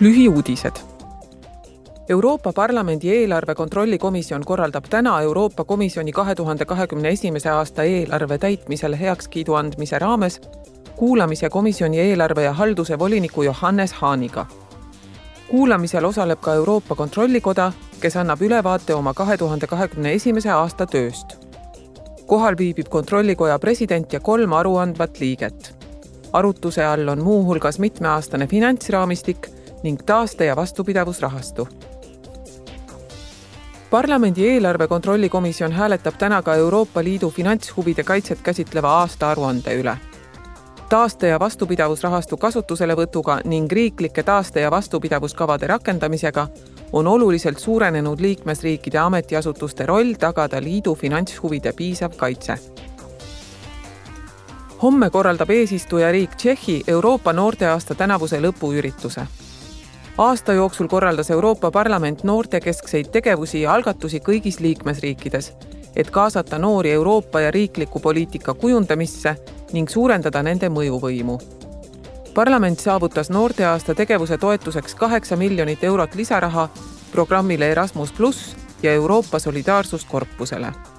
lühiuudised. Euroopa Parlamendi eelarve kontrolli komisjon korraldab täna Euroopa Komisjoni kahe tuhande kahekümne esimese aasta eelarve täitmisele heakskiidu andmise raames kuulamise komisjoni eelarve ja halduse voliniku Johannes Haaniga. kuulamisel osaleb ka Euroopa Kontrollikoda, kes annab ülevaate oma kahe tuhande kahekümne esimese aasta tööst. kohal viibib Kontrollikoja president ja kolm aruandvat liiget. arutuse all on muuhulgas mitmeaastane finantsraamistik ning taaste- ja vastupidavusrahastu. parlamendi eelarve kontrolli komisjon hääletab täna ka Euroopa Liidu finantshuvide kaitset käsitleva aastaaruande üle taaste- ja vastupidavusrahastu kasutuselevõtuga ning riiklike taaste- ja vastupidavuskavade rakendamisega on oluliselt suurenenud liikmesriikide ametiasutuste roll tagada liidu finantshuvide piisav kaitse. homme korraldab eesistujariik Tšehhi Euroopa noorteaasta tänavuse lõpuürituse aasta jooksul korraldas Euroopa Parlament noortekeskseid tegevusi ja algatusi kõigis liikmesriikides, et kaasata noori Euroopa ja riikliku poliitika kujundamisse ning suurendada nende mõjuvõimu. parlament saavutas noorteaasta tegevuse toetuseks kaheksa miljonit eurot lisaraha programmile Erasmus pluss ja Euroopa Solidaarsuskorpusele